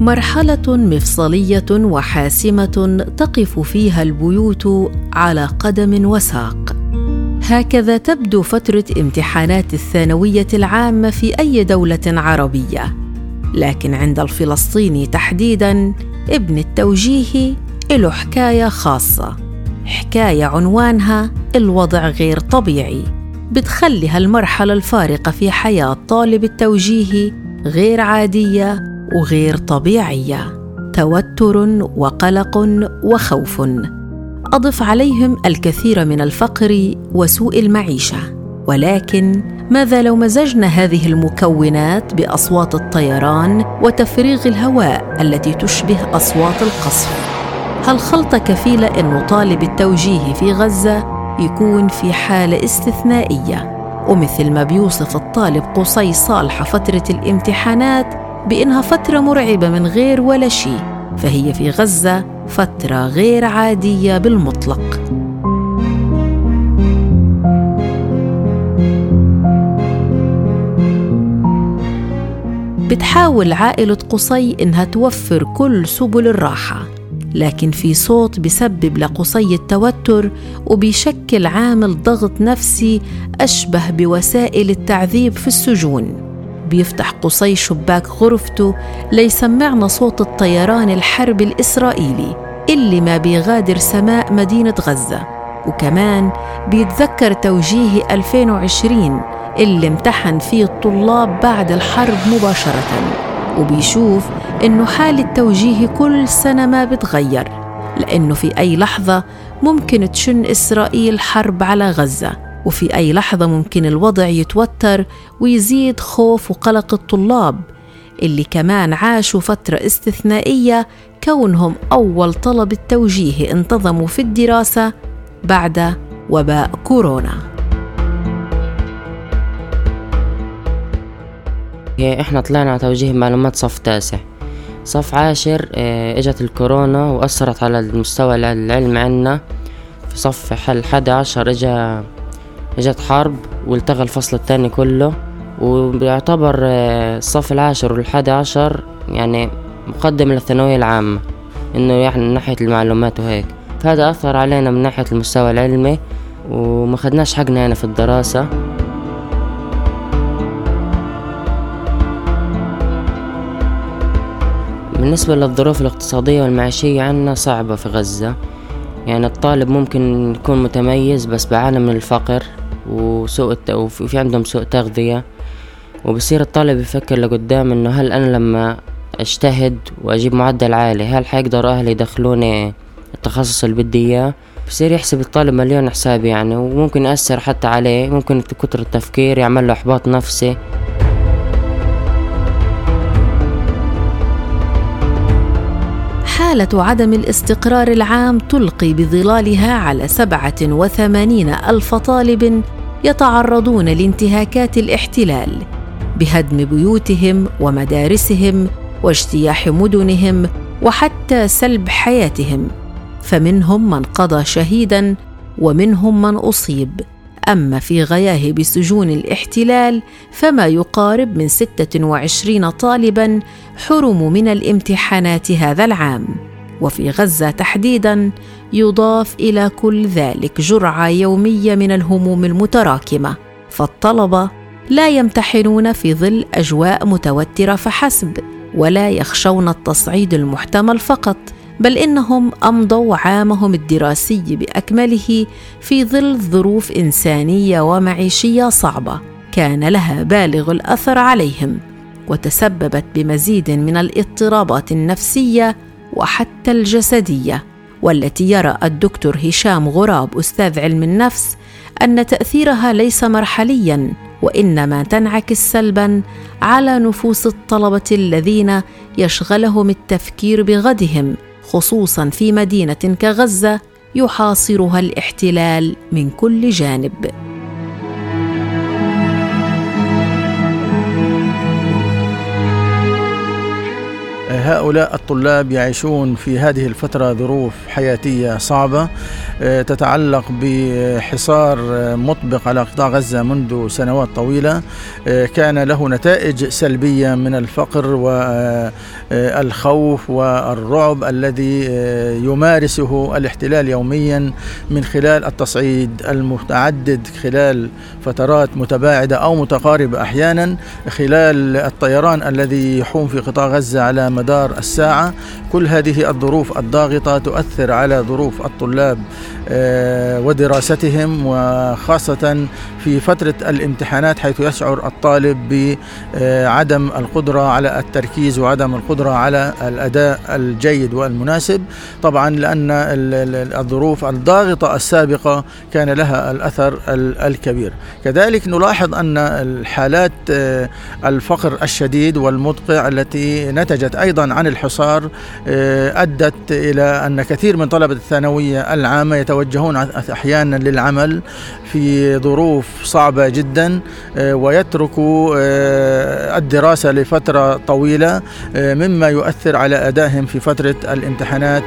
مرحلة مفصلية وحاسمة تقف فيها البيوت على قدم وساق. هكذا تبدو فترة امتحانات الثانوية العامة في أي دولة عربية. لكن عند الفلسطيني تحديدا ابن التوجيه له حكاية خاصة. حكاية عنوانها الوضع غير طبيعي. بتخلي هالمرحلة الفارقة في حياة طالب التوجيه غير عادية وغير طبيعيه توتر وقلق وخوف. أضف عليهم الكثير من الفقر وسوء المعيشة. ولكن ماذا لو مزجنا هذه المكونات بأصوات الطيران وتفريغ الهواء التي تشبه أصوات القصف؟ هالخلطه كفيله انه طالب التوجيه في غزة يكون في حالة استثنائية؟ ومثل ما بيوصف الطالب قصي صالحه فترة الامتحانات بإنها فترة مرعبة من غير ولا شيء فهي في غزة فترة غير عادية بالمطلق. بتحاول عائلة قصي إنها توفر كل سبل الراحة لكن في صوت بسبب لقصي التوتر وبيشكل عامل ضغط نفسي أشبه بوسائل التعذيب في السجون. بيفتح قصي شباك غرفته ليسمعنا صوت الطيران الحرب الإسرائيلي اللي ما بيغادر سماء مدينة غزة. وكمان بيتذكر توجيه 2020 اللي امتحن فيه الطلاب بعد الحرب مباشرة. وبيشوف إنه حال التوجيه كل سنة ما بتغير لأنه في أي لحظة ممكن تشن إسرائيل حرب على غزة. وفي أي لحظة ممكن الوضع يتوتر ويزيد خوف وقلق الطلاب اللي كمان عاشوا فترة استثنائية كونهم أول طلب التوجيه انتظموا في الدراسة بعد وباء كورونا. إحنا طلعنا على توجيه معلومات صف تاسع. صف عاشر آه، إجت الكورونا وأثرت على المستوى العلمي عنا. في صف حل حدا عشر إجا اجت حرب والتغى الفصل التاني كله وبيعتبر الصف العاشر والحادي عشر يعني مقدم للثانوية العامة إنه يعني من ناحية المعلومات وهيك. فهذا أثر علينا من ناحية المستوى العلمي وما خدناش حقنا يعني في الدراسة. بالنسبة للظروف الاقتصادية والمعيشية عنا صعبة في غزة يعني الطالب ممكن يكون متميز بس بعاني من الفقر. وسوء. وفي عندهم سوء تغذية وبصير الطالب يفكر لقدام إنه هل أنا لما أجتهد وأجيب معدل عالي هل حيقدر أهلي يدخلوني التخصص اللي بدي إياه بصير يحسب الطالب مليون حساب يعني وممكن يأثر حتى عليه ممكن كتر التفكير يعمل له إحباط نفسي حالة عدم الاستقرار العام تلقي بظلالها على سبعة وثمانين ألف طالب يتعرضون لانتهاكات الاحتلال بهدم بيوتهم ومدارسهم واجتياح مدنهم وحتى سلب حياتهم فمنهم من قضى شهيدا ومنهم من أصيب. أما في غياهب سجون الاحتلال فما يقارب من 26 طالبا حرموا من الامتحانات هذا العام. وفي غزة تحديدا يضاف إلى كل ذلك جرعة يومية من الهموم المتراكمة. فالطلبة لا يمتحنون في ظل أجواء متوترة فحسب ولا يخشون التصعيد المحتمل فقط. بل إنهم أمضوا عامهم الدراسي بأكمله في ظل ظروف إنسانية ومعيشية صعبة كان لها بالغ الأثر عليهم وتسببت بمزيد من الاضطرابات النفسية وحتى الجسدية والتي يرى الدكتور هشام غراب أستاذ علم النفس أن تأثيرها ليس مرحليا وإنما تنعكس سلبا على نفوس الطلبة الذين يشغلهم التفكير بغدهم. خصوصا في مدينة كغزة يحاصرها الاحتلال من كل جانب. هؤلاء الطلاب يعيشون في هذه الفترة ظروف حياتية صعبة تتعلق بحصار مطبق على قطاع غزة منذ سنوات طويلة كان له نتائج سلبية من الفقر والخوف والرعب الذي يمارسه الاحتلال يوميا من خلال التصعيد المتعدد خلال فترات متباعدة أو متقاربة أحيانا خلال الطيران الذي يحوم في قطاع غزة على مدار الساعة. كل هذه الظروف الضاغطة تؤثر على ظروف الطلاب آه، ودراستهم وخاصة في فترة الامتحانات حيث يشعر الطالب بعدم القدرة على التركيز وعدم القدرة على الأداء الجيد والمناسب. طبعا لأن الظروف الضاغطة السابقة كان لها الأثر الكبير. كذلك نلاحظ أن الحالات آه، الفقر الشديد والمدقع التي نتجت أيضا عن الحصار آه، أدت إلى أن كثير من طلبة الثانوية العامة يتوجهون أحيانا للعمل في ظروف صعبة جدا آه، ويتركوا الدراسة لفترة طويلة مما يؤثر على أدائهم في فترة الامتحانات.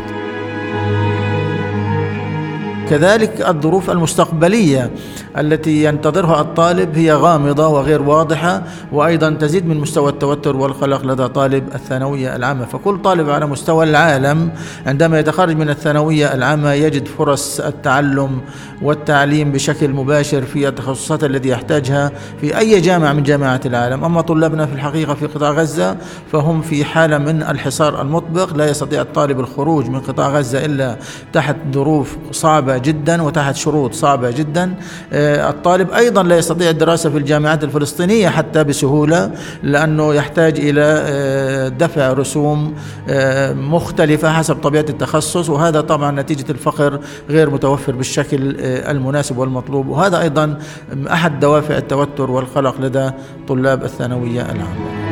كذلك الظروف المستقبلية. التي ينتظرها الطالب هي غامضة وغير واضحة وأيضا تزيد من مستوى التوتر والقلق لدى طالب الثانوية العامة. فكل طالب على مستوى العالم عندما يتخرج من الثانوية العامة يجد فرص التعلم والتعليم بشكل مباشر في التخصصات التي يحتاجها في أي جامعة من جامعات العالم. أما طلابنا في الحقيقة في قطاع غزة فهم في حالة من الحصار المطبق. لا يستطيع الطالب الخروج من قطاع غزة إلا تحت ظروف صعبة جدا وتحت شروط صعبة جدا. الطالب أيضا لا يستطيع الدراسة في الجامعات الفلسطينية حتى بسهولة لأنه يحتاج إلى آه، دفع رسوم آه، مختلفة حسب طبيعة التخصص وهذا طبعا نتيجة الفقر غير متوفر بالشكل المناسب والمطلوب وهذا أيضا أحد دوافع التوتر والقلق لدى طلاب الثانوية العامة.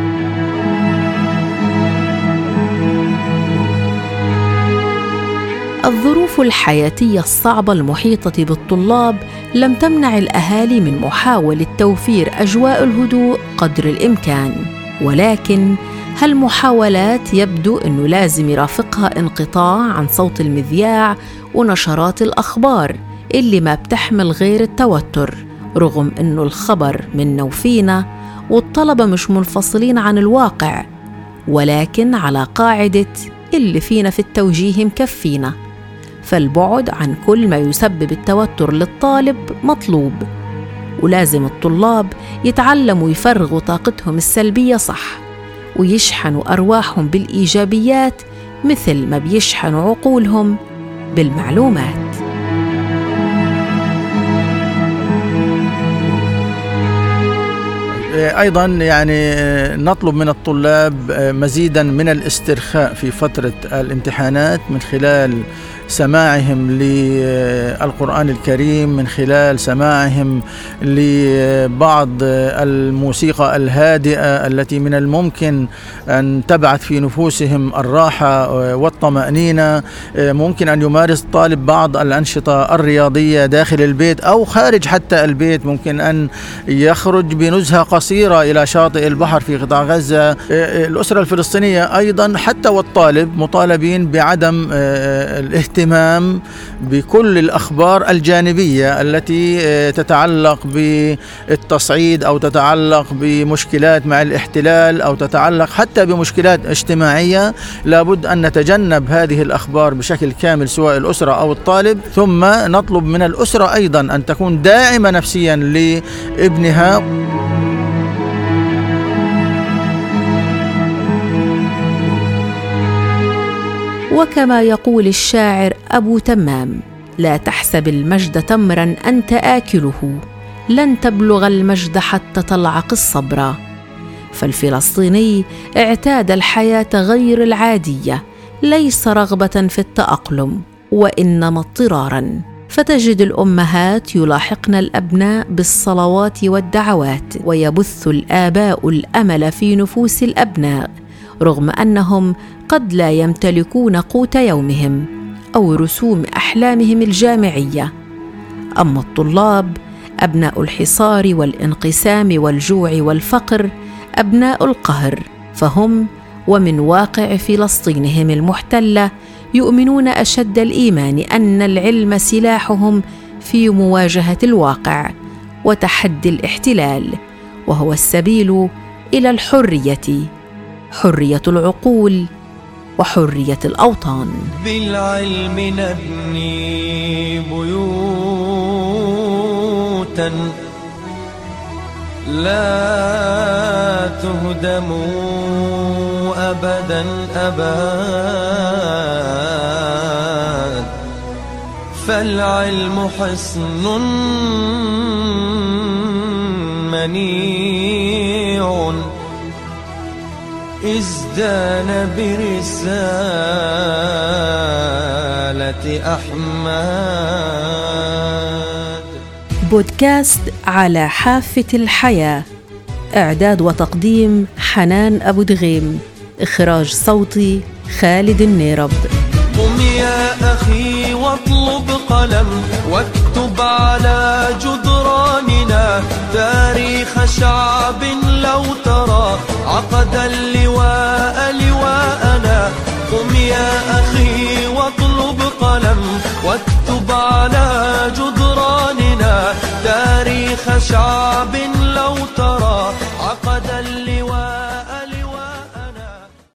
الظروف الحياتية الصعبة المحيطة بالطلاب لم تمنع الأهالي من محاولة توفير أجواء الهدوء قدر الإمكان. ولكن هالمحاولات يبدو انه لازم يرافقها انقطاع عن صوت المذياع ونشرات الأخبار اللي ما بتحمل غير التوتر رغم انه الخبر منا وفينا والطلبة مش منفصلين عن الواقع ولكن على قاعدة اللي فينا في التوجيه مكفينا. فالبعد عن كل ما يسبب التوتر للطالب مطلوب. ولازم الطلاب يتعلموا يفرغوا طاقتهم السلبية صح ويشحنوا أرواحهم بالإيجابيات مثل ما بيشحنوا عقولهم بالمعلومات. أيضا يعني نطلب من الطلاب مزيدا من الاسترخاء في فترة الامتحانات من خلال سماعهم للقرآن الكريم من خلال سماعهم لبعض الموسيقى الهادئة التي من الممكن أن تبعث في نفوسهم الراحة والطمأنينة. ممكن أن يمارس الطالب بعض الأنشطة الرياضية داخل البيت أو خارج حتى البيت. ممكن أن يخرج بنزهة قصيرة إلى شاطئ البحر في قطاع غزة. الأسرة الفلسطينية أيضا حتى والطالب مطالبين بعدم الاهتمام الاهتمام بكل الأخبار الجانبية التي آه، تتعلق بالتصعيد أو تتعلق بمشكلات مع الاحتلال أو تتعلق حتى بمشكلات اجتماعية. لابد أن نتجنب هذه الأخبار بشكل كامل سواء الأسرة أو الطالب. ثم نطلب من الأسرة أيضا أن تكون داعمة نفسيا لابنها. وكما يقول الشاعر أبو تمام لا تحسب المجد تمرا أنت آكله لن تبلغ المجد حتى تلعق الصبر. فالفلسطيني اعتاد الحياة غير العادية ليس رغبة في التأقلم وإنما اضطرارا. فتجد الأمهات يلاحقن الأبناء بالصلوات والدعوات ويبث الآباء الأمل في نفوس الأبناء. رغم أنهم قد لا يمتلكون قوت يومهم أو رسوم أحلامهم الجامعية. أما الطلاب أبناء الحصار والانقسام والجوع والفقر أبناء القهر فهم ومن واقع فلسطينهم المحتلة يؤمنون أشد الإيمان أن العلم سلاحهم في مواجهة الواقع وتحدي الاحتلال وهو السبيل إلى الحرية. حرية العقول وحرية الأوطان. بالعلم نبني بيوتا لا تهدم ابدا ابدا فالعلم حصن منيع. إزدان برسالة أحمد. بودكاست على حافة الحياة. إعداد وتقديم حنان أبو دغيم. إخراج صوتي خالد النيرب. قم يا أخي واطلب قلم واكتب على جدراننا تاريخ شعب لو ترى عقد اللواء لواءنا. قم يا أخي واطلب قلم واكتب على جدراننا. تاريخ شعب لو ترى